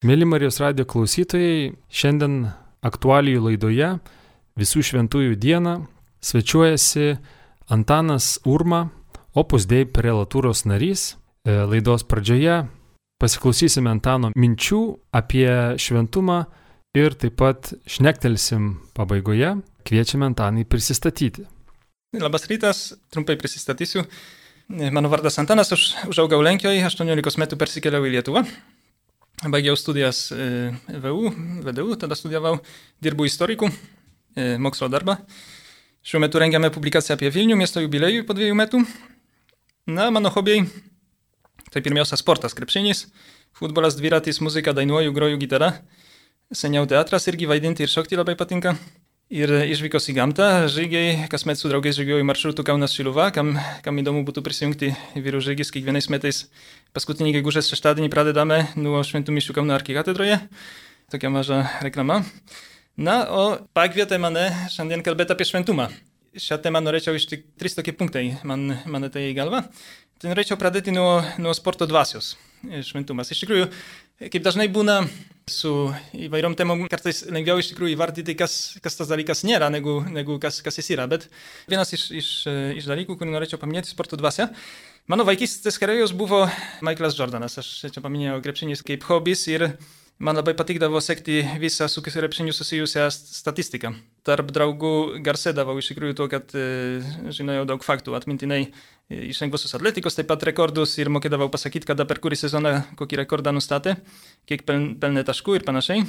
Mėly Marijos radio klausytojai, šiandien aktualijų laidoje visų šventųjų dieną svečiuojasi Antanas Urma, Opus Dei prelatūros narys. E, laidos pradžioje pasiklausysime Antano minčių apie šventumą ir taip pat šnektelsim pabaigoje. Kviečiame Antanai prisistatyti. Labas rytas, trumpai prisistatysiu. Mano vardas Antanas, aš užaugau Lenkijoje, 18 metų persikėliau į Lietuvą. Baigiau studijas VU, VDU, tada studijavau, dirbu istoriku, mokslo darbą. Šiuo metu rengiame publikaciją apie Vilnių miesto jubiliejų po dviejų metų. Na, mano hobiai tai pirmiausia sportas, krepšinis, futbolas, dviratis, muzika, dainuoju, groju gitarą. Seniau teatras irgi vaidinti ir šokti labai patinka. Ir išvykos į gamtą, žygiai, kasmet su draugais žygiuoju maršrutų Kaunas Šiluva, kam, kam įdomu būtų prisijungti vyrų žygis kiekvienais metais. Paskutinį gegužės šeštadienį pradedame nuo Šventų Mišių Kauno arkikatedroje. Tokia maža reklama. Na, o pakvietė mane šiandien kalbėti apie šventumą. Šią temą norėčiau iš tik trys tokie punktai man, man tai į galvą. Tai norėčiau pradėti nuo, nuo sporto dvasios šventumas. Iš tikrųjų, kaip dažnai būna su įvairiom temom, kartais lengviau iš tikrųjų įvardyti, kas, kas tas dalykas nėra, negu, negu kas, kas jis yra. Bet vienas iš, iš, iš dalykų, kurį norėčiau paminėti, sporto dvasia. Mano vaikystės karjeros buvo Michaelas Jordanas. Aš čia paminėjau krepšinis kaip hobis ir man labai patikdavo sekti visą su krepšiniu susijusią statistiką. Tarp draugų garsėdavau iš tikrųjų tuo, kad e, žinojau daug faktų atmintinai iš lengvosios atletikos, taip pat rekordus ir mokėdavau pasakyti, kada per kurį sezoną kokį rekordą nustatė, kiek pelnė taškų ir panašiai.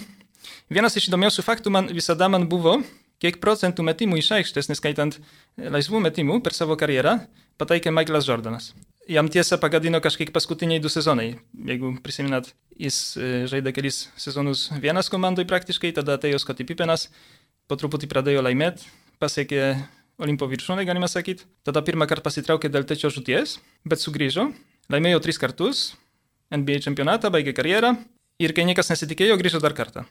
Vienas iš įdomiausių faktų man visada man buvo, kiek procentų metimų iš aikštės, neskaitant laisvų metimų per savo karjerą, pataikė Michaelas Jordanas. Jam tiesa pagadino kažkiek paskutiniai du sezonai. Jeigu prisiminat, jis žaidė kelis sezonus vienas komandai praktiškai, tada atėjo Scottie Pippenas, po truputį pradėjo laimėti, pasiekė Olimpo viršūnę, galima sakyti. Tada pirmą kartą pasitraukė dėl tečio žuties, bet sugrįžo, laimėjo tris kartus, NBA čempionatą, baigė karjerą ir kai niekas nesitikėjo, grįžo dar kartą.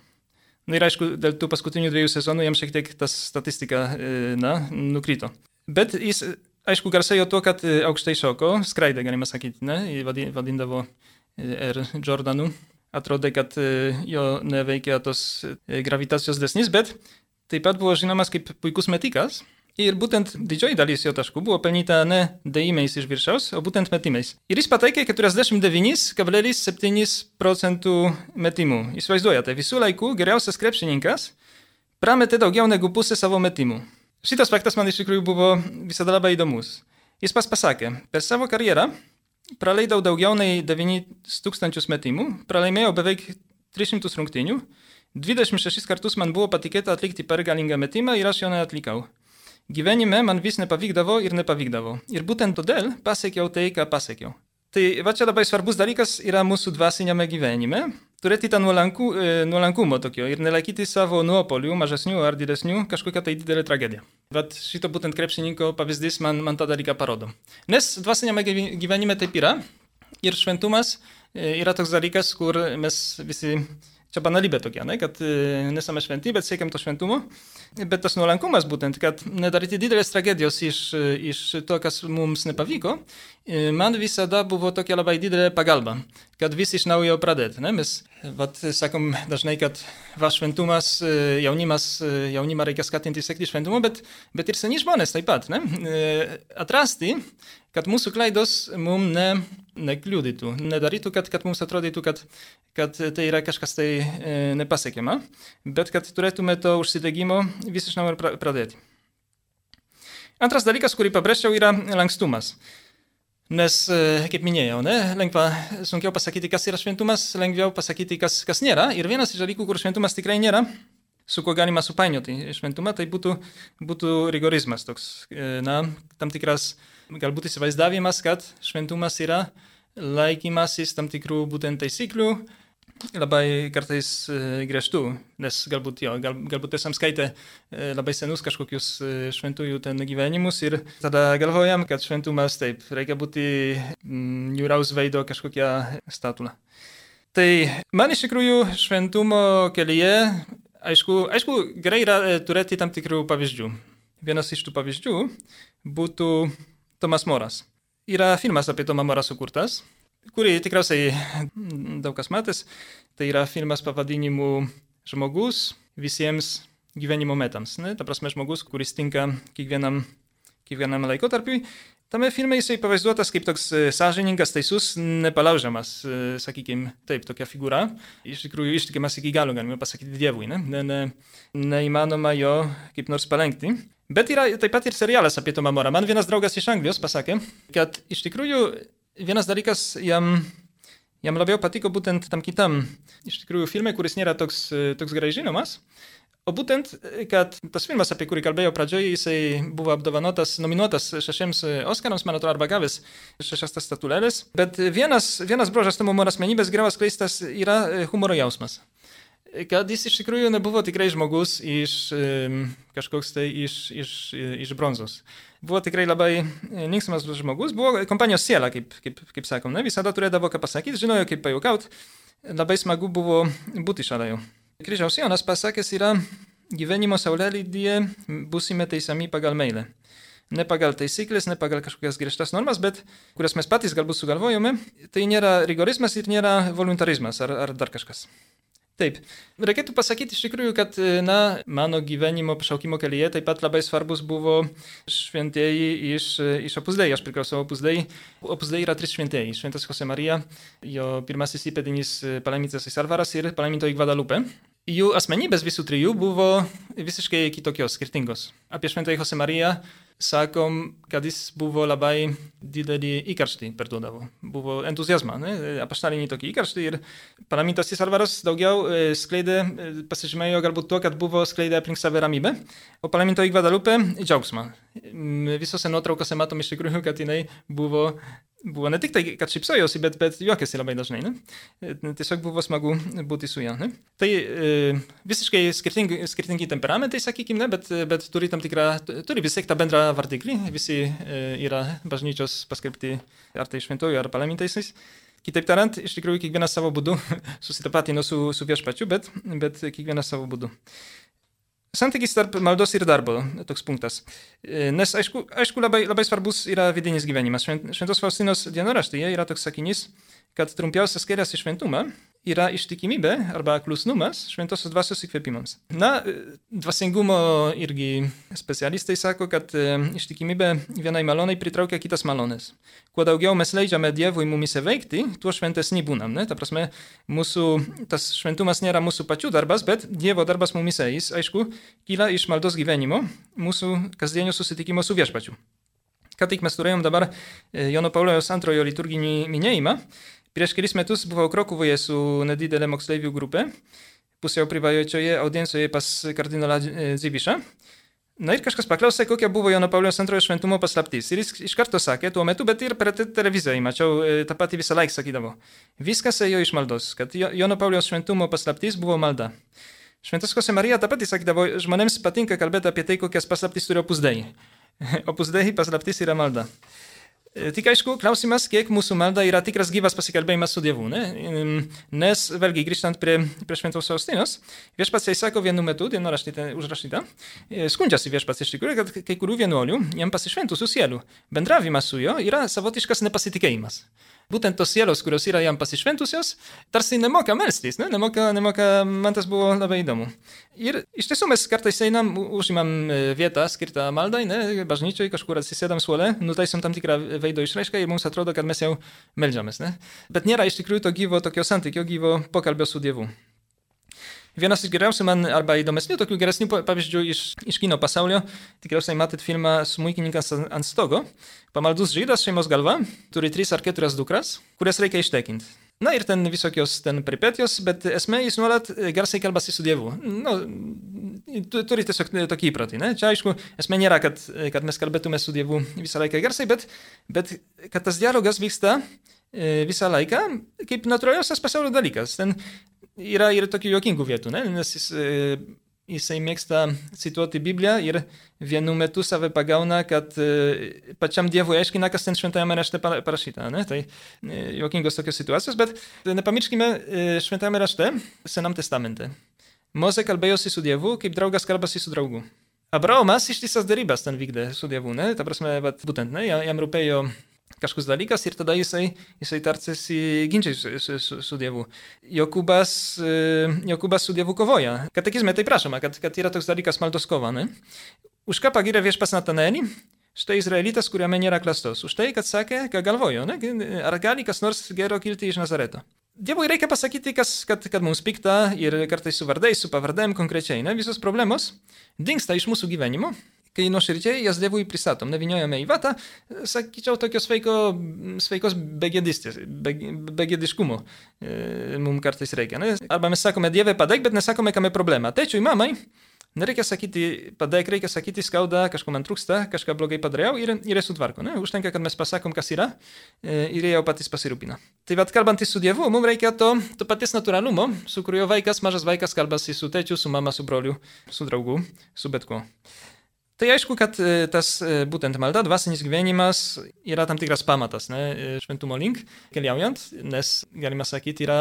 Na ir aišku, dėl tų paskutinių dviejų sezonų jam šiek tiek tas statistika, na, nukrito. Bet jis aišku, garsėjo tuo, kad e, aukštai šoko, skraidė, galima sakyti, ne, vadindavo R. Jordanu. Atrodė, kad e, jo neveikia tos e, gravitacijos desnis, bet taip pat buvo žinomas kaip puikus metikas. Ir būtent didžioji dalis jo taškų buvo pelnyta ne dėjimais iš viršaus, o būtent metimais. Ir jis pataikė 49,7 procentų metimų. Įsivaizduojate, visų laikų geriausias krepšininkas prametė daugiau negu pusę savo metimų. Šitas faktas man iš tikrųjų buvo visada labai įdomus. Jis pas pasakė, per savo karjerą praleidau daugiau nei 9000 metimų, pralaimėjau beveik 300 rungtynių, 26 kartus man buvo patikėta atlikti pergalingą metimą ir aš jo neatlikau. Gyvenime man vis nepavykdavo ir nepavykdavo. Ir būtent todėl pasiekiau tai, ką pasiekiau. Tai va čia labai svarbus dalykas yra mūsų dvasinėme gyvenime, turėti tą nuolankų, e, nuolankumo tokio ir nelaikyti savo nuopolių, mažesnių ar didesnių, kažkokią tai didelę tragediją. Bet šito būtent krepšininko pavyzdys man, man tą dalyką parodo. Nes dvasinėme gyvenime taip yra ir šventumas e, yra toks dalykas, kur mes visi Čia banalybė tokia, ne, kad e, nesame šventi, bet siekiam to šventumo. Bet tas nuolankumas būtent, kad nedaryti didelės tragedijos iš, iš to, kas mums nepavyko, e, man visada buvo tokia labai didelė pagalba, kad vis iš naujo pradėti. Ne? Mes vat, sakom dažnai, kad va šventumas, e, jaunimas, jaunimą reikia skatinti siekti šventumo, bet, bet ir seni žmonės taip pat. Ne? Atrasti, kad mūsų klaidos mums ne, nekliudytų, nedarytų, kad, kad mums atrodytų, kad, kad tai yra kažkas tai e, nepasiekiama, bet kad turėtume to užsidegimo vis iš naujo pradėti. Antras dalykas, kurį pabrėžčiau, yra lankstumas. Nes, e, kaip minėjau, ne, lengva, sunkiau pasakyti, kas yra šventumas, lengviau pasakyti, kas, kas nėra. Ir vienas iš dalykų, kur šventumas tikrai nėra, su kuo galima supainioti šventumą, tai būtų, būtų rigorizmas, toks, e, na, tam tikras galbūt įsivaizdavimas, kad šventumas yra laikymasis tam tikrų būtent taisyklių, labai kartais e, griežtų, nes galbūt jo, gal, galbūt esam skaitę e, labai senus kažkokius e, šventųjų ten gyvenimus ir tada galvojam, kad šventumas taip, reikia būti mm, niūraus veido kažkokia statula. Tai man iš tikrųjų šventumo kelyje, aišku, aišku gerai yra turėti tam tikrų pavyzdžių. Vienas iš tų pavyzdžių būtų Tomas Moras. Yra filmas apie Tomą Morą sukurtas. Kurį tikriausiai daug kas matęs. Tai yra filmas pavadinimu Žmogus visiems gyvenimo metams. Ne? Ta prasme, žmogus, kuris tinka kiekvienam, kiekvienam laikotarpiui. Tame filme jisai pavaizduotas kaip toks e, sąžiningas, teisus, nepalaužiamas, e, sakykime, taip, tokia figūra. Iš tikrųjų, ištikimas iki galo, galime pasakyti Dievui. Ne? Ne, ne, neįmanoma jo kaip nors palenkti. Bet yra taip pat ir serialas apie Tomą Morą. Man vienas draugas iš Anglijos pasakė, kad iš tikrųjų vienas dalykas jam, jam labiau patiko būtent tam kitam, iš tikrųjų, filmai, kuris nėra toks, toks gerai žinomas. O būtent, kad tas filmas, apie kurį kalbėjau pradžioje, jisai buvo apdovanotas, nominuotas šešiems Oscarams, man atrodo, arba gavęs šešias tas statulėlės. Bet vienas, vienas brožas Tomo Moro asmenybės geras kleistas yra humoro jausmas. Kad jis iš tikrųjų nebuvo tikrai žmogus iš kažkoks tai iš, iš, iš bronzos. Buvo tikrai labai linksmas žmogus, buvo kompanijos siela, kaip, kaip, kaip sakom, ne? visada turėdavo ką pasakyti, žinojo, kaip pajaukaut. Labai smagu buvo būti šalia jo. Kryžiaus Jonas pasakęs yra, gyvenimo saulėlydyje busime teisiami pagal meilę. Ne pagal taisyklės, ne pagal kažkokias griežtas normas, bet kurias mes patys galbūt sugalvojome, tai nėra rigorizmas ir nėra voluntarizmas ar, ar dar kažkas. Taip, reikėtų pasakyti iš tikrųjų, kad na, mano gyvenimo pašaukimo kelyje taip pat labai svarbus buvo šventieji iš, iš opusdėjai, aš priklausau opusdėjai. Opusdėjai yra trys šventieji. Šventas Jose Marija, jo pirmasis įpėdinis palaimintas Salvaras ir palaimintoji Guadalupe. Jų asmenybės visų trijų buvo visiškai kitokios, skirtingos. Apie šventąjį Jose Mariją sakom, kad jis buvo labai didelį įkarštį perduodavo. Buvo entuzijazmą, ne? apaštalinį tokį įkarštį ir palaimintas Alvaras daugiau e, skleidė, e, pasižymėjo galbūt tuo, kad buvo skleidę aplink save ramybę, o palaimintoji Guadalupe džiaugsmą. Visose nuotraukose matom iš tikrųjų, kad jinai buvo buvo ne tik tai, kad šypsojosi, bet, bet juokėsi labai dažnai. Ne? Tiesiog buvo smagu būti su ja. Ne? Tai e, visiškai skirtingi, skirtingi temperamentai, sakykime, bet, bet turi tam tikrą, turi vis tiek tą bendrą vardiklį, visi e, yra bažnyčios paskelbti ar tai šventojų, ar palaimintaisiais. Kitaip tariant, iš tikrųjų kiekvienas savo būdu susitapatino su, su viešpačiu, bet, bet kiekvienas savo būdu. Santykis tarp maldos ir darbo, toks punktas. E, nes aišku, aišku labai, labai svarbus yra vidinis gyvenimas. Šventos Faustinos dienoraštyje yra toks sakinys, kad trumpiausias kelias į šventumą yra ištikimybė arba klusnumas šventosios dvasios įkvėpimams. Na, dvasingumo irgi specialistai sako, kad e, ištikimybė vienai malonai pritraukia kitas malonės. Kuo daugiau mes leidžiame Dievui mumise veikti, tuo šventesni būnam. Ne? Ta prasme, mūsų, tas šventumas nėra mūsų pačių darbas, bet Dievo darbas mumise. Jis, aišku, kyla iš maldos gyvenimo, mūsų kasdienio susitikimo su viešpačiu. Ką tik mes turėjom dabar e, Jono Pauliaus antrojo liturginį minėjimą Prieš kelis metus buvau Krokuvoje su nedidelė moksleivių grupė, pusiau privačioje audiencijoje pas kardinolą Dzibišą. Na ir kažkas paklausė, kokia buvo Jono Pauliaus antrojo šventumo paslaptis. Ir jis iš karto sakė, tuo metu, bet ir per televiziją, mačiau tą patį visą laiką sakydavo. Viskas ėjo iš maldos, kad Jono Pauliaus šventumo paslaptis buvo malda. Šventas Jose Marija tą patį sakydavo, žmonėms patinka kalbėti apie tai, kokias paslaptis turi opusdėjai. opusdėjai paslaptis yra malda. E, tik aišku, klausimas, kiek mūsų malda yra tikras gyvas pasikalbėjimas su Dievu. Ne? Nes, vėlgi, grįžtant prie, prie šventos Faustinos, viešpats jai sako vienu metu, dienoraštyte užrašyta, skundžiasi viešpats iš tikrųjų, kad kai kurių vienuolių, jam pasišventusių sielų, bendravimas su juo yra savotiškas nepasitikėjimas būtent tos sielos, kurios yra jam pasišventusios, tarsi nemoka melstis, ne? nemoka, nemoka, man tas buvo labai įdomu. Ir iš tiesų mes kartais einam, užimam e, vietą skirtą maldai, ne? bažnyčiai kažkur atsisėdam suole, nutaisom tam tikrą veido išraišką ir mums atrodo, kad mes jau melžiamės. Ne? Bet nėra iš tikrųjų to gyvo tokio santykio, gyvo pokalbio su Dievu. Vienas iš geriausių man, arba įdomesnių, tokių geresnių pavyzdžių iš, iš kino pasaulio, tikriausiai matėt filmą Smuikininkas ant stogo. Pamaldus žydas šeimos galva, turi tris ar keturias dukras, kurias reikia ištekinti. Na ir ten visokios ten pripetijos, bet esmė jis nuolat garsiai kalbasi su Dievu. Nu, turi tiesiog tokį įpratį. Ne? Čia aišku, esmė nėra, kad, kad mes kalbėtume su Dievu visą laiką garsiai, bet, bet kad tas dialogas vyksta visą laiką kaip natūraliausias pasaulio dalykas. Ten yra ir tokių juokingų vietų, ne? nes jis, e, jisai mėgsta cituoti Bibliją ir vienu metu save pagauna, kad e, pačiam Dievui aiškina, kas ten šventajame rašte parašyta. Ne? Tai e, juokingos tokios situacijos, bet nepamirškime šventajame rašte, Senam testamente. Moze kalbėjosi su Dievu, kaip draugas kalbasi su draugu. Abraomas ištisas darybas ten vykdė su Dievu, ne? Ta prasme, bet būtent, ne, jam rūpėjo kažkoks dalykas ir tada jisai, jisai tarsi ginčiai su, su, su, su Dievu. Jokūbas, Jokūbas su Dievu kovoja. Katekizme tai prašoma, kad, kad yra toks dalykas maldos kova. Ne? Už ką pagirė viešpas Natanelį? Štai Izraelitas, kuriame nėra klastos. Už tai, kad sakė, ką galvojo, ne? ar gali kas nors gero kilti iš Nazareto. Dievui reikia pasakyti, kas, kad, kad mums pikta ir kartais su vardais, su pavardėm konkrečiai. Ne? Visos problemos dinksta iš mūsų gyvenimo, kai nuoširdžiai jas Dievui pristatom, neviniojame į vatą, sakyčiau, tokios sveiko, sveikos begėdistės, be, begėdiškumo e, mums kartais reikia. Ne? Arba mes sakome, Dieve padėk, bet nesakome, kame problema. Tėčiui, mamai, Nereikia sakyti, padėk, reikia sakyti, skauda, kažko man trūksta, kažką blogai padariau ir, ir esu tvarko. Ne? Užtenka, kad mes pasakom, kas yra e, ir jie jau patys pasirūpina. Tai vad, kalbantis su Dievu, mums reikia to, to paties natūralumo, su kuriuo vaikas, mažas vaikas kalbasi su tėčiu, su mama, su broliu, su draugu, su bet kuo. Tai aišku, kad e, tas e, būtent malda, dvasinis gyvenimas yra tam tikras pamatas ne, šventumo link keliaujant, nes galima sakyti, yra,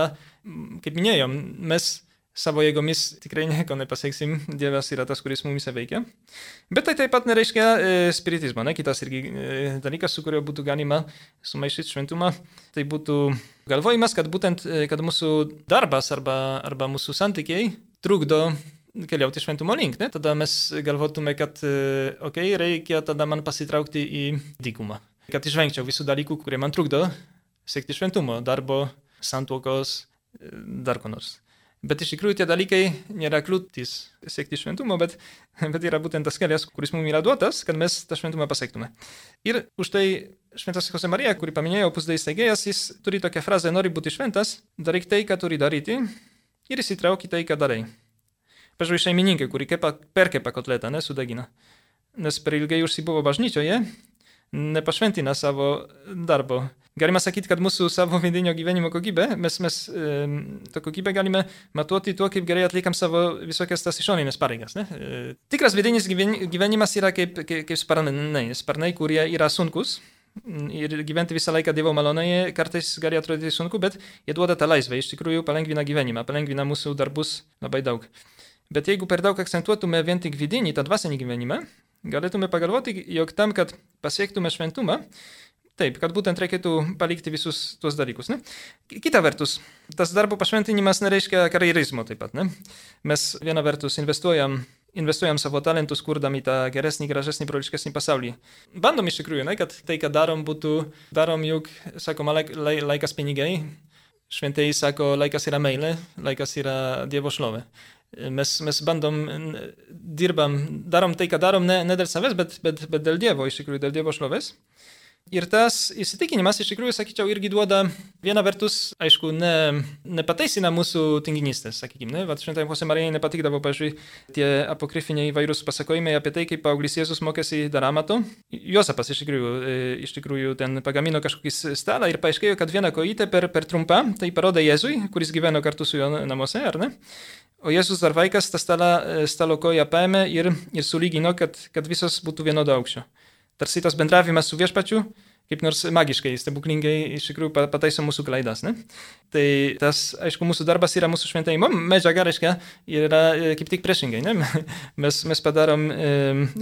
kaip minėjom, mes savo jėgomis tikrai nieko nepasieksim, Dievas yra tas, kuris mumise veikia. Bet tai taip pat nereiškia e, spiritizmo, ne? kitas irgi e, dalykas, su kuriuo būtų galima sumaišyti šventumą, tai būtų galvojimas, kad būtent, e, kad mūsų darbas arba, arba mūsų santykiai trukdo keliauti šventumo link, ne? tada mes galvotume, kad, okei, okay, reikia tada man pasitraukti į dykumą, kad išvengčiau visų dalykų, kurie man trukdo siekti šventumo, darbo, santuokos, e, dar ko nors. Bet iš tikrųjų tie dalykai nėra kliūtis siekti šventumo, bet, bet yra būtent tas kelias, kuris mums yra duotas, kad mes tą šventumą pasiektume. Ir už tai šventas Jose Marija, kurį paminėjau, pusdai steigėjas, jis turi tokią frazę, nori būti šventas, daryk tai, ką turi daryti ir įsitrauk į tai, ką darai. Pažiūrėjau šeimininkai, kuri kepa, perkepa kotletą, nesudegina. Nes per ilgai užsibuvo bažnyčioje, nepašventina savo darbo galima sakyti, kad mūsų savo vidinio gyvenimo kokybė, mes, mes e, tą kokybę galime matuoti tuo, kaip gerai atliekam savo visokias tas išoninės pareigas. Ne? E, tikras vidinis gyvenimas yra kaip, kaip, kaip sparnai, sparnai, kurie yra sunkus. Ir gyventi visą laiką Dievo malonėje kartais gali atrodyti sunku, bet jie duoda tą laisvę, iš tikrųjų palengvina gyvenimą, palengvina mūsų darbus labai daug. Bet jeigu per daug akcentuotume vien tik vidinį, tą dvasinį gyvenimą, galėtume pagalvoti, jog tam, kad pasiektume šventumą, Taip, kad būtent reikėtų palikti visus tuos dalykus. Ne? Kita vertus, tas darbo pašventinimas nereiškia karjerizmo taip pat. Ne? Mes viena vertus investuojam, investuojam savo talentus, kurdami tą geresnį, gražesnį, broliškesnį pasaulį. Bandom iš tikrųjų, ne, kad tai, ką darom, būtų, darom juk, sakoma, laik, laik, laikas pinigai. Šventieji sako, laikas yra meilė, laikas yra Dievo šlovė. Mes, mes bandom, dirbam, darom tai, ką darom ne, ne dėl savęs, bet, bet, bet dėl Dievo, iš tikrųjų, dėl Dievo šlovės. Ir tas įsitikinimas iš tikrųjų, sakyčiau, irgi duoda viena vertus, aišku, ne, nepateisina mūsų tinginystės, sakykime, ne? Vat šventai Jose Marijai nepatikdavo, pažiūrėjau, tie apokrifiniai įvairūs pasakojimai apie tai, kaip paauglys Jėzus mokėsi dar amato. Josapas iš tikrųjų, e, iš tikrųjų ten pagamino kažkokį stalą ir paaiškėjo, kad viena kojytė per, per trumpą, tai parodė Jėzui, kuris gyveno kartu su juo namuose, ar ne? O Jėzus dar vaikas tą stalą, e, stalo koją paėmė ir, ir sulygino, kad, kad visos būtų vienodo aukščio tarsi tas bendravimas su viešpačiu kaip nors magiškai, stebuklingai iš tikrųjų pataiso mūsų klaidas. Ne? Tai tas, aišku, mūsų darbas yra mūsų šventėjimo medžiaga, reiškia, yra e, kaip tik priešingai. Ne? Mes, mes padarom, e,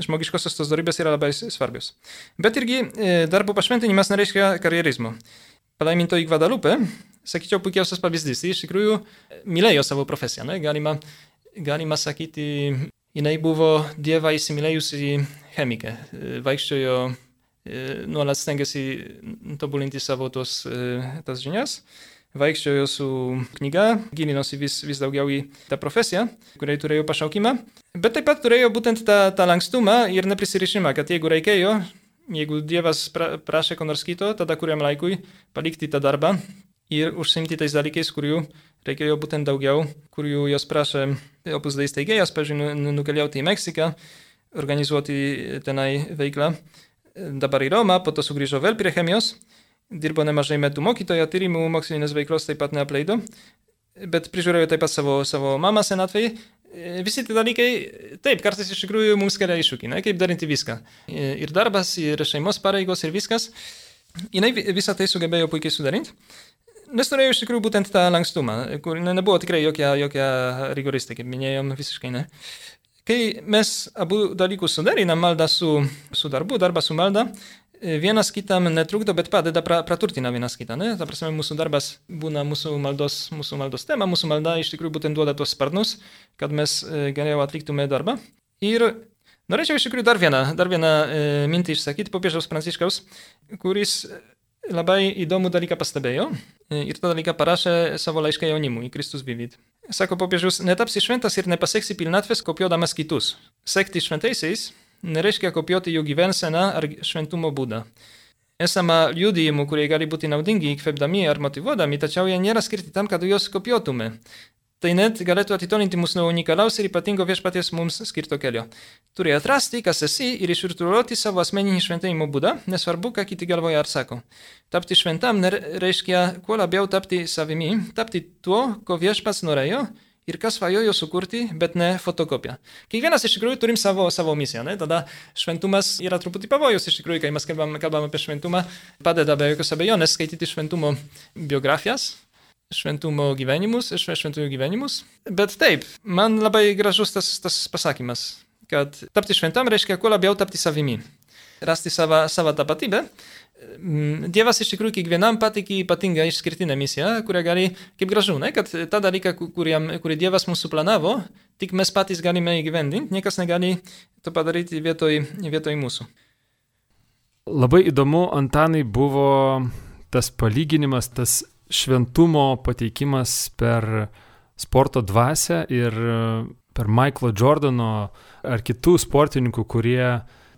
žmogiškosios tos darybės yra labai svarbios. Bet irgi e, darbo pašventinimas nereiškia karjerizmo. Palaimintoji Guadalupe, sakyčiau, puikiausias pavyzdys. Iš tikrųjų, mylėjo savo profesiją. Ne? Galima, galima sakyti, jinai buvo Dievą įsimylėjusi chemikė. Vaikščiojo, nuolat stengiasi tobulinti savo tos, tas žinias. Vaikščiojo su knyga, gilinosi vis, vis daugiau į tą profesiją, kuriai turėjo pašaukimą. Bet taip pat turėjo būtent tą, tą lankstumą ir neprisirišimą, kad jeigu reikėjo, jeigu Dievas pra, prašė ko nors kito, tada kuriam laikui palikti tą darbą ir užsimti tais dalykais, kurių reikėjo būtent daugiau, kurių jos prašė opus dei steigėjas, pažiūrėjau, nukeliauti į Meksiką, organizuoti tenai veiklą. Dabar į Romą, po to sugrįžo vėl prie chemijos, dirbo nemažai metų mokytoja, tyrimų mokslinės veiklos taip pat neapleido, bet prižiūrėjo taip pat savo, savo mamą senatvėje. Visi tie dalykai, taip, kartais iš tikrųjų mums kelia iššūkį, ne, kaip daryti viską. Ir darbas, ir šeimos pareigos, ir viskas. Jinai visą tai sugebėjo puikiai sudaryti. Nes norėjau iš tikrųjų būtent tą lankstumą, kur ne, nebuvo tikrai jokia, jokia rigoristė, kaip minėjom, visiškai ne. Kai mes abu dalykus suderinam, maldą su, su darbu, darbą su malda, vienas kitam netrukdo, bet padeda, pra, praturtina vienas kitą. Ne? Ta prasme, mūsų darbas būna mūsų maldos, mūsų maldos tema, mūsų malda iš tikrųjų būtent duoda tos sparnus, kad mes geriau atliktume darbą. Ir norėčiau iš tikrųjų dar vieną, dar vieną e, mintį išsakyti popiežiaus Pranciškaus, kuris labai įdomų dalyką pastebėjo ir tą dalyką parašė savo laišką jaunimui, Kristus Vivit. Sako popiežius, netapsi šventas ir nepasieksi pilnatvės kopiodamas kitus. Sekti šventaisiais nereiškia kopijuoti jų gyvenseną ar šventumo būdą. Esama liudijimų, kurie gali būti naudingi įkvėpdami ar motivuodami, tačiau jie nėra skirti tam, kad juos kopijuotume. Tai net galėtų atitolinti mus nuo unikalaus ir ypatingo viešpaties mums skirto kelio. Turi atrasti, kas esi ir išvirtuoti savo asmeninį šventėjimo būdą, nesvarbu, ką kiti galvoja ar sako. Tapti šventam reiškia kuo labiau tapti savimi, tapti tuo, ko viešpats norėjo ir kas svajojo sukurti, bet ne fotokopiją. Kiekvienas iš tikrųjų turim savo, savo misiją, ne? tada šventumas yra truputį pavojus iš tikrųjų, kai mes kalbam, kalbam apie šventumą, padeda be jokios abejonės skaityti šventumo biografijas, šventumo gyvenimus, šventųjų gyvenimus. Bet taip, man labai gražus tas, tas pasakymas, kad tapti šventam reiškia kuo labiau tapti savimi, rasti savo, savo tapatybę. Mm, Dievas iš tikrųjų kiekvienam patikė ypatingą išskirtinę misiją, kurią gali, kaip gražu, ne, kad tą dalyką, kuriam, kurį Dievas mūsų planavo, tik mes patys galime įgyvendinti, niekas negali to padaryti vietoj, vietoj mūsų. Labai įdomu, Antanai, buvo tas palyginimas, tas šventumo pateikimas per sporto dvasę ir per Michaelo Jordano ar kitų sportininkų, kurie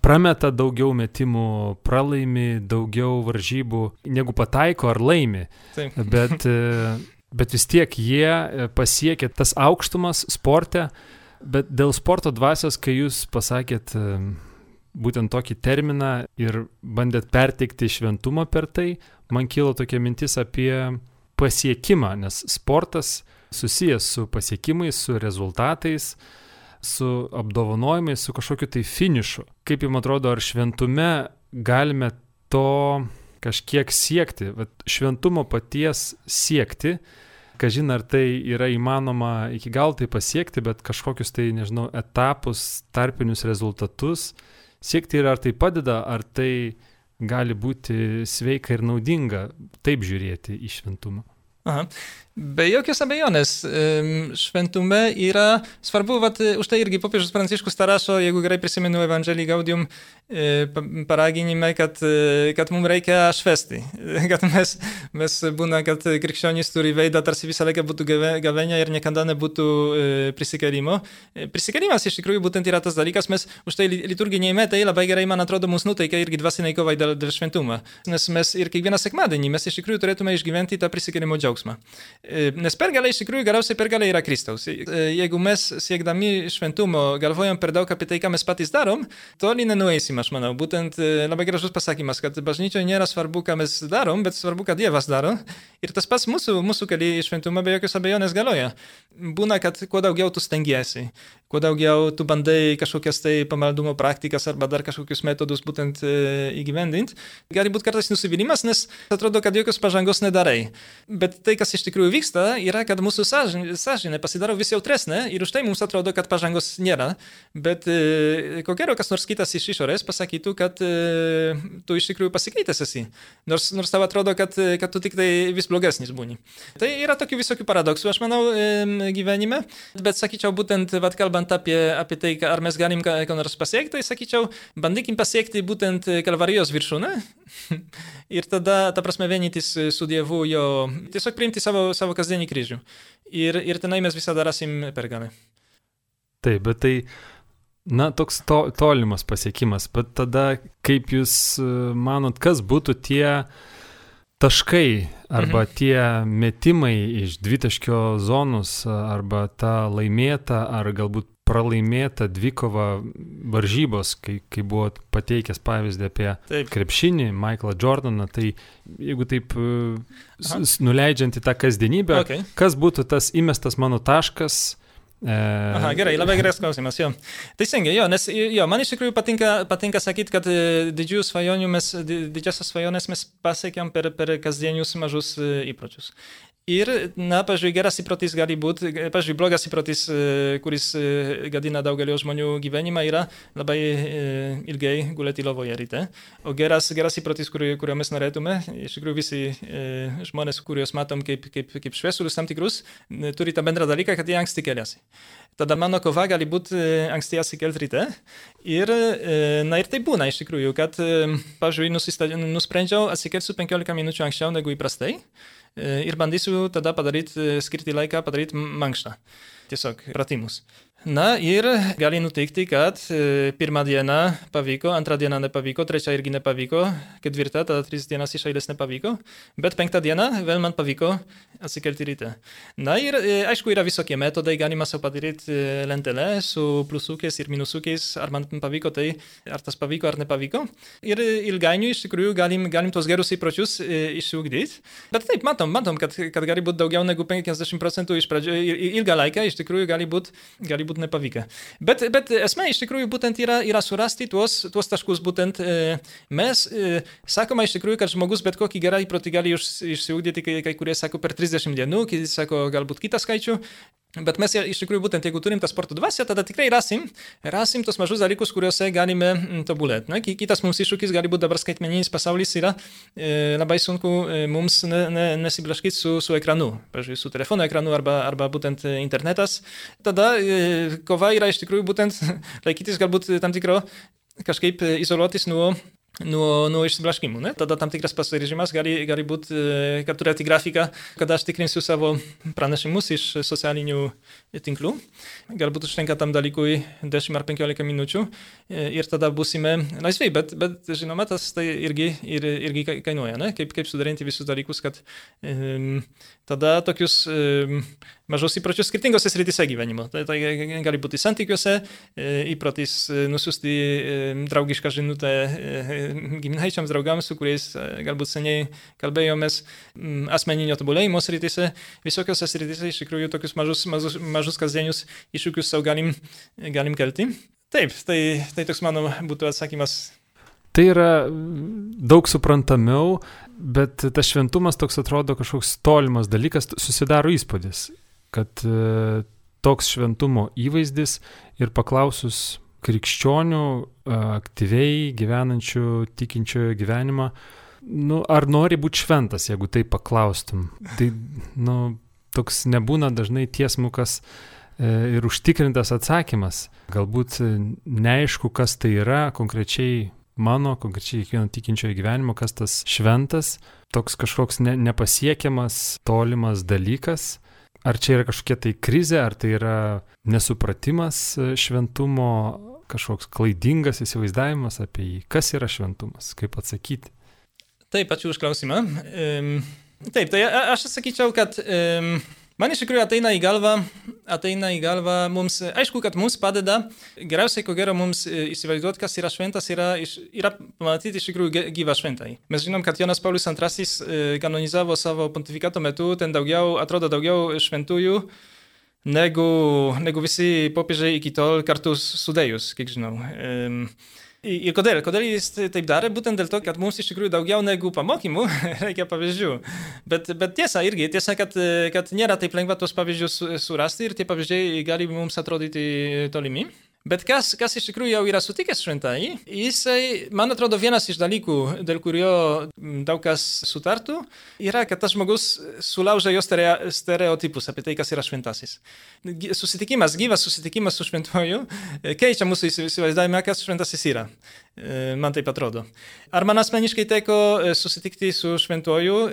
prameta daugiau metimų, pralaimi daugiau varžybų, negu pataiko ar laimi. Taip. Bet, bet vis tiek jie pasiekė tas aukštumas sporte, bet dėl sporto dvasios, kai jūs pasakėt būtent tokį terminą ir bandėt perteikti šventumą per tai, man kilo tokia mintis apie pasiekimą, nes sportas susijęs su pasiekimais, su rezultatais, su apdovanojimais, su kažkokiu tai finišu. Kaip jums atrodo, ar šventume galime to kažkiek siekti, Vat šventumo paties siekti, kažin ar tai yra įmanoma iki gal tai pasiekti, bet kažkokius tai, nežinau, etapus, tarpinius rezultatus siekti ir ar tai padeda, ar tai gali būti sveika ir naudinga taip žiūrėti į šventumą. Aha. Be jokios abejonės, šventume yra svarbu, vat, už tai irgi popiežius Pranciškus rašo, jeigu gerai prisimenu Evangelį Gaudium e, paraginime, kad, e, kad mums reikia švesti. Kad mes, mes būna, kad krikščionys turi veidą, tarsi visą laiką būtų gavenia ir niekada nebūtų e, prisikelimo. Prisikelimas iš tikrųjų būtent yra tas dalykas, mes už tai liturginiai metai labai gerai, man atrodo, mus nuteikia irgi dvasiniai kovai dėl, dėl šventumo. Nes mes ir kiekvieną sekmadienį mes iš tikrųjų turėtume išgyventi tą prisikelimo džiaugsmą. Nes pergalė iš tikrųjų galiausiai pergalė yra Kristaus. Jeigu mes siekdami šventumo galvojam per daug apie tai, ką mes patys darom, toli nenueisim, aš manau. Būtent labai gražus pasakymas, kad bažnyčioje nėra svarbu, ką mes darom, bet svarbu, ką Dievas daro. Ir tas pats mūsų, mūsų keliai šventumą be jokios abejonės galioja. Būna, kad kuo daugiau tu stengiasi, kuo daugiau tu bandai kažkokias tai pamaldumo praktikas arba dar kažkokius metodus būtent įgyvendinti, gali būti kartais nusivylimas, nes atrodo, kad jokios pažangos nedarai. Bet tai, kas iš tikrųjų vyksta, yra, kad mūsų sąžinė, pasidaro vis jautresnė ir už tai mums atrodo, kad pažangos nėra. Bet e, ko gero, kas nors kitas iš išorės pasakytų, kad e, tu iš tikrųjų pasikeitęs esi. Nors, nors tau atrodo, kad, kad tu tik tai vis blogesnis būni. Tai yra tokių visokių paradoksų, aš manau, e, gyvenime. Bet sakyčiau, būtent, vad kalbant apie, apie tai, ar mes galim ką, nors pasiekti, tai sakyčiau, bandykim pasiekti būtent Kalvarijos viršūnę. ir tada, ta prasme, vienytis su Dievu jo, tiesiog priimti savo, savo kasdienį kryžių. Ir, ir tenai mes visada rasim pergalę. Taip, bet tai, na, toks to, tolimas pasiekimas, bet tada kaip jūs e, manot, kas būtų tie taškai arba mhm. tie metimai iš dvitaškio zonus arba ta laimėta ar galbūt pralaimėta dvikova varžybos, kai, kai buvo pateikęs pavyzdį apie taip. krepšinį, Michaelą Jordaną, tai jeigu taip e, Aha. nuleidžiant į tą kasdienybę, okay. kas būtų tas įmestas mano taškas, E... Aha, gerai, labai geras klausimas, jo. Teisingai, jo, nes jo, man iš tikrųjų patinka, patinka sakyti, kad e, didžiųjų svajonių mes, didžiasias svajonės mes pasiekėm per, per kasdienius mažus įpročius. Ir, na, pažiūrėjau, geras įprotis gali būti, pažiūrėjau, blogas įprotis, kuris gadina daugelio žmonių gyvenimą, yra labai ilgai gulėti lovoje ryte. O geras, geras įprotis, kurio, mes norėtume, iš tikrųjų visi žmonės, kuriuos matom kaip, kaip, kaip šviesulius tam tikrus, turi tą bendrą dalyką, kad jie anksti keliasi. Tada mano kova gali būti anksti atsikelt ryte. Ir, na ir tai būna iš tikrųjų, kad, pažiūrėjau, nusprendžiau atsikelsiu 15 minučių anksčiau negu įprastai. Ir bandysiu tada padaryti, skirti laiką padaryti mankštą. Tiesiog pratimus. Na ir gali nutikti, kad pirmą dieną pavyko, antrą dieną nepavyko, trečia irgi nepavyko, ketvirta, tada tris dienas iš eilės nepavyko, bet penktą dieną vėl man pavyko atsikelti ryte. Na ir aišku, yra visokie metodai, galima sau padaryti lentelę su plusukiais ir minusukiais, ar man pavyko tai, ar tas pavyko ar nepavyko. Ir ilgainiui iš tikrųjų galim, galim tos gerus įpročius išsiugdyti. Bet taip, matom, matom kad, kad gali būti daugiau negu 50 procentų iš pradžio, ilgą laiką iš tikrųjų gali būti būt nepavykę. Bet, bet esmė iš tikrųjų būtent yra, yra surasti tuos, tuos taškus. Būtent e, mes e, sakoma iš tikrųjų, kad žmogus bet kokį gerą įprotį gali išsiugdyti, kai, kai kurie sako per 30 dienų, kiti sako galbūt kitą skaičių. Bet mes iš tikrųjų būtent jeigu turim tą sporto dvasę, tada tikrai rasim, rasim tos mažus dalykus, kuriuose galime tobulėti. Na, kitas mums iššūkis gali būti dabar skaitmeninis pasaulis yra e, labai sunku e, mums ne, ne, nesiblaškyti su, su ekranu, pavyzdžiui, su telefono ekranu arba, arba būtent internetas. Tada e, kova yra iš tikrųjų būtent laikytis galbūt tam tikro kažkaip izoliuotis nuo nuo, nuo išsiblaškimų. Ne? Tada tam tikras pasiryžimas gali, gali būti, kad turėti grafiką, kada aš tikrinsiu savo pranešimus iš socialinių tinklų. Galbūt užtenka tam dalykui 10 ar 15 minučių ir tada busime laisvai, bet, bet žinoma, tas tai irgi, ir, irgi kainuoja, ne? kaip, kaip sudarinti visus dalykus, kad um, tada tokius mažus įpročius skirtingose srityse gyvenimo. Tai, tai gali būti santykiuose, įprotis nusiųsti draugišką žinutę giminaičiams draugams, su kuriais galbūt seniai kalbėjomės asmeninio tobulėjimo srityse, visokiose srityse iš tikrųjų tokius mažus, mažus, mažus kasdienius iššūkius savo galim, galim kelti. Taip, tai, tai toks mano būtų atsakymas. Tai yra daug suprantamiau, bet tas šventumas toks atrodo kažkoks tolimas dalykas, susidaro įspūdis kad e, toks šventumo įvaizdis ir paklausus krikščionių, e, aktyviai gyvenančių, tikinčiojo gyvenimą, nu, ar nori būti šventas, jeigu tai paklaustum. Tai, nu, toks nebūna dažnai tiesmukas e, ir užtikrintas atsakymas. Galbūt neaišku, kas tai yra konkrečiai mano, konkrečiai kiekvieno tikinčiojo gyvenimo, kas tas šventas, toks kažkoks ne, nepasiekiamas, tolimas dalykas. Ar čia yra kažkokia tai krizė, ar tai yra nesupratimas e, šventumo, kažkoks klaidingas įsivaizdavimas apie jį? Kas yra šventumas? Kaip atsakyti? Taip, ačiū už klausimą. Taip, tai aš sakyčiau, kad Man iš tikrųjų ateina į galvą, ateina į galvą mums, aišku, kad mums padeda, geriausiai ko gero mums įsivaizduoti, kas yra šventas, yra, yra pamatyti iš tikrųjų gyvą šventai. Mes žinom, kad Jonas Paulius II kanonizavo savo pontifikato metu, ten daugiau, atrodo daugiau šventųjų negu, negu visi popiežiai iki tol kartu sudėjus, kiek žinau. Um, Ir kodėl? Kodėl jis taip darė? Būtent dėl to, kad mums iš tikrųjų daugiau negu pamokymų reikia pavyzdžių. Bet, bet tiesa irgi, tiesa, kad, kad nėra taip lengva tos pavyzdžius surasti ir tie pavyzdžiai gali mums atrodyti tolimi. Bet kas, kas iš tikrųjų jau yra sutikęs šventai, jisai, man atrodo, vienas iš dalykų, dėl kurio daug kas sutartų, yra, kad tas žmogus sulauža jo stereotipus apie tai, kas yra šventasis. Susitikimas, gyvas susitikimas su šventuoju keičia mūsų įsivaizdavimą, kas šventasis yra. Man taip atrodo. Ar man asmeniškai teko susitikti su šventuoju?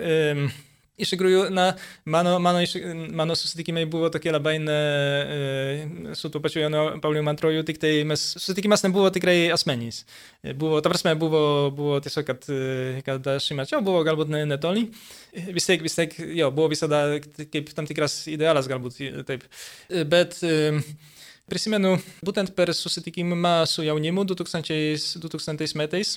Iš tikrųjų, na, mano, mano, iš, mano susitikimai buvo tokie labai ne, e, su tuo pačiu Janu Pauliu antroju, tik tai mes, susitikimas nebuvo tikrai asmenys. Buvo, ta prasme, buvo, buvo tiesiog, kad, kad aš jį mačiau, buvo galbūt ne, netoli. Vis tiek, vis tiek, jo, buvo visada kaip tam tikras idealas galbūt, taip. Bet prisimenu, būtent per susitikimą su jaunimu 2000, 2000 metais,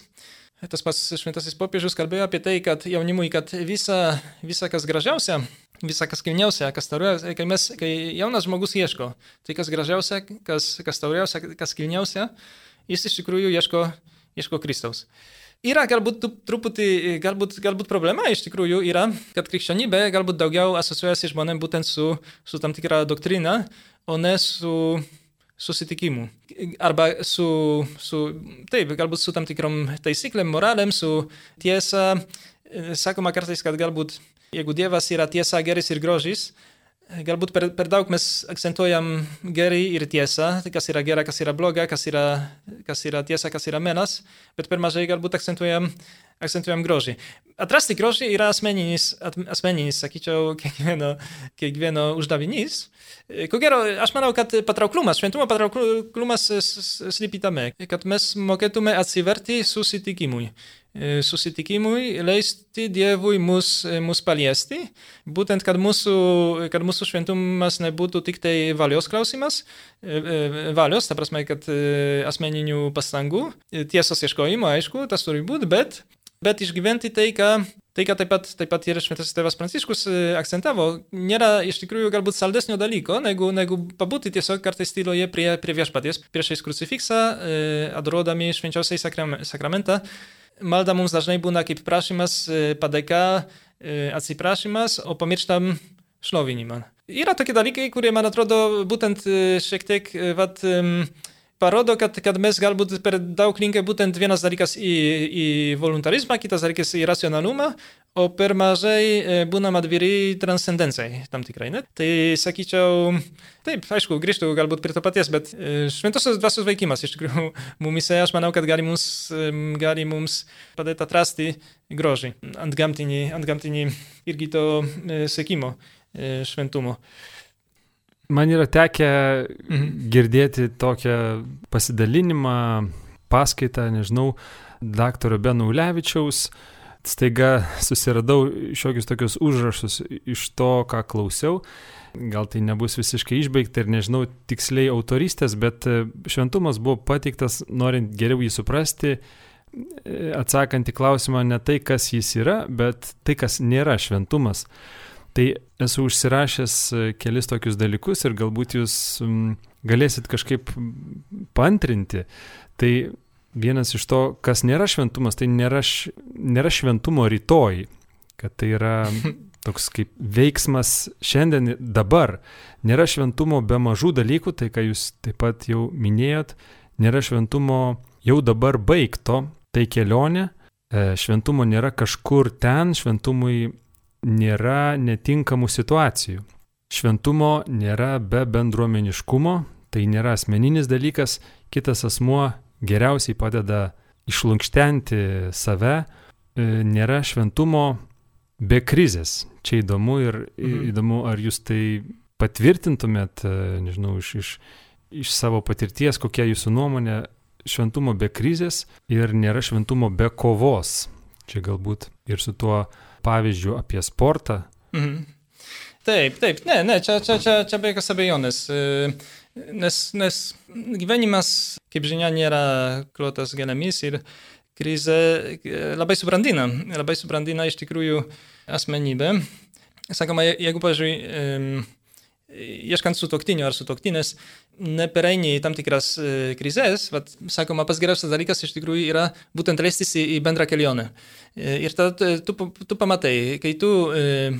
tas pats šventasis popiežius kalbėjo apie tai, kad jaunimui, kad visa, visa kas gražiausia, visa kas kilniausia, kas tauriausia, kai, mes, kai jaunas žmogus ieško, tai kas gražiausia, kas, kas tauriausia, kas kilniausia, jis iš tikrųjų ieško, ieško Kristaus. Yra galbūt truputį, galbūt, galbūt problema iš tikrųjų yra, kad krikščionybė galbūt daugiau asociuojasi žmonėm būtent su, su tam tikra doktrina, o ne su susitikimu. Arba su, su, taip, galbūt su tam tikrom taisyklėm, moralėm, su tiesa. Sakoma kartais, kad galbūt jeigu Dievas yra tiesa, geris ir grožis, galbūt per, per daug mes akcentuojam gerį ir tiesą, kas yra gera, kas yra bloga, kas yra, kas yra tiesa, kas yra menas, bet per mažai galbūt akcentuojam, akcentuojam grožį. Atrasti grožį yra asmeninis, asmeninis sakyčiau, kiekvieno, kiekvieno uždavinys. Ko gero, aš manau, kad patrauklumas, šventumo patrauklumas slypi tame, kad mes mokėtume atsiverti susitikimui. E, susitikimui, leisti Dievui mus, e, mus paliesti, būtent kad mūsų, kad mūsų šventumas nebūtų tik tai valios klausimas, e, valios, ta prasme, kad asmeninių pastangų, tiesos ieškojimo, aišku, tas turi būti, bet, bet išgyventi tai, ką Tai, ką taip pat, taip pat ir šventasis tėvas Pranciškus akcentavo, nėra iš tikrųjų galbūt saldesnio dalyko, negu, negu pabūti tiesiog kartais tyloje prie, prie viešpaties, priešais krucifiksą, adoruodami švenčiausiai sakramentą malda mums dažnai būna kaip prašymas, e, padėka, e, atsiprašymas, o pamirštam šlovinimą. Yra tokie dalykai, kurie man atrodo būtent e, šiek tiek vat, parodo, kad, kad mes galbūt per daug linkę būtent vienas dalykas į, į voluntarizmą, kitas dalykas į racionalumą, o per mažai e, būnam atviri transcendencijai tam tikrai. Ne? Tai sakyčiau, taip, aišku, grįžtų galbūt prie to paties, bet e, šventosios dvasios veikimas iš tikrųjų mumise, aš manau, kad gali mums, gali mums padėti atrasti grožį ant gamtinį, ant gamtinį irgi to e, sekimo šventumo. Man yra tekę mhm. girdėti tokią pasidalinimą, paskaitą, nežinau, daktaro Beno Ulevičiaus. Staiga susiradau šiokius tokius užrašus iš to, ką klausiau. Gal tai nebus visiškai išbaigta ir nežinau tiksliai autoristės, bet šventumas buvo pateiktas, norint geriau jį suprasti, atsakant į klausimą ne tai, kas jis yra, bet tai, kas nėra šventumas. Tai esu užsirašęs e, kelis tokius dalykus ir galbūt jūs galėsit kažkaip pantrinti. Tai vienas iš to, kas nėra šventumas, tai nėra, nėra šventumo rytoj, kad tai yra toks kaip veiksmas šiandien, dabar. Nėra šventumo be mažų dalykų, tai ką jūs taip pat jau minėjot, nėra šventumo jau dabar baigto, tai kelionė, e, šventumo nėra kažkur ten, šventumui nėra netinkamų situacijų. Šventumo nėra be bendruomeniškumo, tai nėra asmeninis dalykas, kitas asmuo geriausiai padeda išlunkštenti save, e, nėra šventumo be krizės. Čia įdomu ir mhm. įdomu, ar jūs tai patvirtintumėt, e, nežinau, iš, iš, iš savo patirties, kokia jūsų nuomonė, šventumo be krizės ir nėra šventumo be kovos. Čia galbūt ir su tuo pavyzdžių apie sportą. Mhm. Taip, taip, ne, ne, čia, čia, čia, čia be jokios abejonės. Nes, nes gyvenimas, kaip žinia, nėra klotas gėlėmis ir krizė labai subrandina, labai subrandina iš tikrųjų asmenybę. Sakoma, jeigu, pažiūrėjau, ieškant sutoktinio ar sutoktinės, nepereini į tam tikras e, krizės, vat, sakoma, pas geriausias dalykas iš tikrųjų yra būtent leistis į bendrą kelionę. E, ir tada tu, tu pamatai, kai tu e,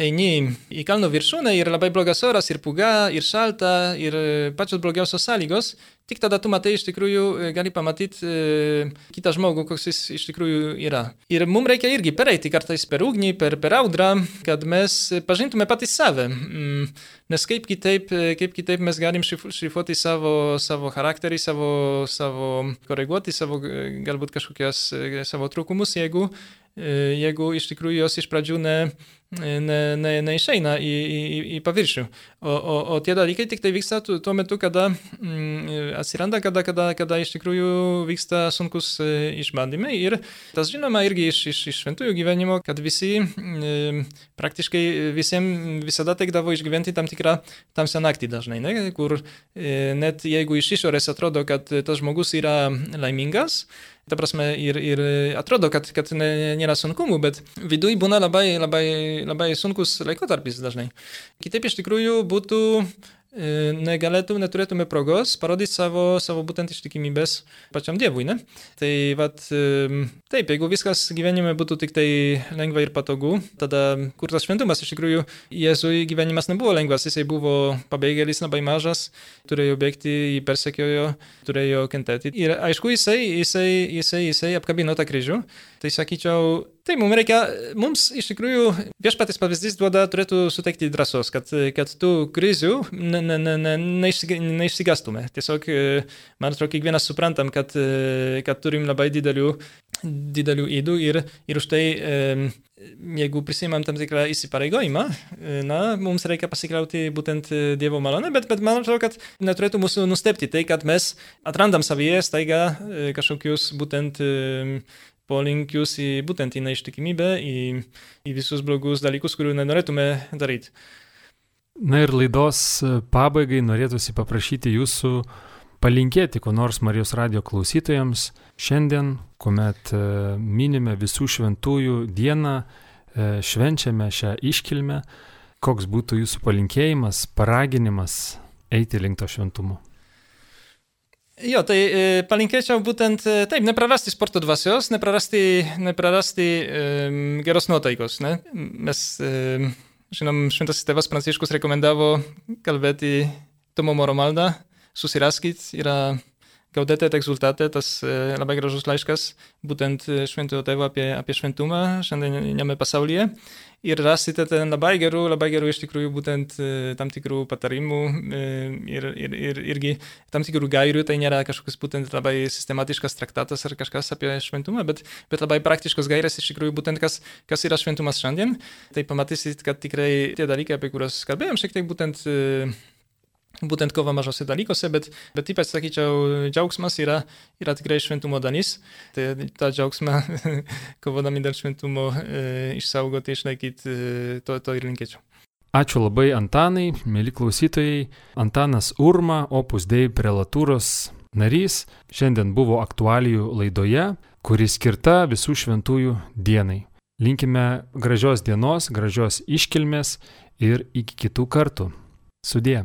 eini į kalno viršūnę ir labai blogas oras, ir puga, ir šalta, ir pačios blogiausios sąlygos, tik tada tu matai iš tikrųjų, gali pamatyti e, kitą žmogų, koks jis iš tikrųjų yra. Ir mums reikia irgi pereiti kartais per ugnį, per, per audrą, kad mes pažintume patys save. Mm, nes kaip kitaip, kaip kitaip mes galim šrifuoti savo, savo charakterį, savo, savo koreguoti savo galbūt kažkokias savo trūkumus, jeigu, jeigu iš tikrųjų jos iš pradžių ne ne, ne, neišeina į, į, į paviršių. O, o, o tie dalykai tik tai vyksta tuo metu, kada mm, atsiranda, kada, kada, kada iš tikrųjų vyksta sunkus e, išbandymai. Ir tas žinoma irgi iš, iš, iš šventųjų gyvenimo, kad visi, e, praktiškai visiems visada teikdavo išgyventi tam tikrą tamsią naktį dažnai, ne? kur e, net jeigu iš išorės atrodo, kad tas žmogus yra laimingas, Ta prasme, ir, ir atrodo, kad, kad nėra sunkumų, bet viduje būna labai, labai, labai sunkus laikotarpis dažnai. Kitaip iš tikrųjų būtų e, negalėtum, neturėtume progos parodyti savo, savo būtent ištikimybės pačiam Dievui, ne? Tai vat, e, taip, jeigu viskas gyvenime būtų tik tai lengva ir patogu, tada kur tas šventumas iš tikrųjų Jėzui gyvenimas nebuvo lengvas, jisai buvo pabėgėlis labai mažas, turėjo bėgti, jį persekiojo, turėjo kentėti. Ir aišku, jisai, jisai, jisai, jisai apkabino tą kryžių. Tai sakyčiau, Tai mums reikia, mums iš tikrųjų viešpatis pavyzdys duoda, turėtų suteikti drąsos, kad, kad tų krizių ne, ne, ne, ne, neišsigastume. Tiesiog, man atrodo, kiekvienas suprantam, kad, kad turim labai didelių, didelių įdų ir, ir už tai, jeigu prisimam tam tikrą įsipareigojimą, na, mums reikia pasikliauti būtent Dievo malonę, bet, bet man atrodo, kad neturėtų mūsų nustebti tai, kad mes atrandam savyje staiga kažkokius būtent polinkius į būtent į neištikimybę, į, į visus blogus dalykus, kurių nenorėtume daryti. Na ir laidos pabaigai norėtųsi paprašyti jūsų palinkėti ko nors Marijos radio klausytojams šiandien, kuomet e, minime visų šventųjų dieną, e, švenčiame šią iškilmę, koks būtų jūsų palinkėjimas, paraginimas eiti link to šventumo. Jo, tai e, palinkėčiau būtent e, taip, neprarasti sporto dvasios, neprarasti, neprarasti e, geros nuotaikos. Ne? Mes, e, žinom, šventasis tėvas Pranciškus rekomendavo kalbėti Tomo Moro maldą, susiraskit, yra Gaudete et exultate, tas e, labai gražus laiškas, būtent e, šventojo tėvo apie, apie šventumą šiandieniame pasaulyje. Ir rasite ten labai gerų, labai gerų iš tikrųjų būtent e, tam tikrų patarimų ir, ir, ir irgi tam tikrų gairių, tai nėra kažkoks būtent labai sistematiškas traktatas ar kažkas apie šventumą, bet, bet labai praktiškos gairės iš tikrųjų būtent kas, kas yra šventumas šiandien. Tai pamatysit, kad tikrai tie dalykai, apie kuriuos kalbėjom, šiek tiek būtent būtent kovo mažose dalykuose, bet, bet ypač, sakyčiau, džiaugsmas yra, yra tikrai šventumo dalis. Tai tą džiaugsmą, kovodami dėl šventumo, e, išsaugoti, išlaikyti, e, to, to ir linkėčiau. Ačiū labai Antanai, mėly klausytojai. Antanas Urma, Opus Dei prelatūros narys, šiandien buvo aktualijų laidoje, kuri skirta visų šventųjų dienai. Linkime gražios dienos, gražios iškilmės ir iki kitų kartų. Sudie.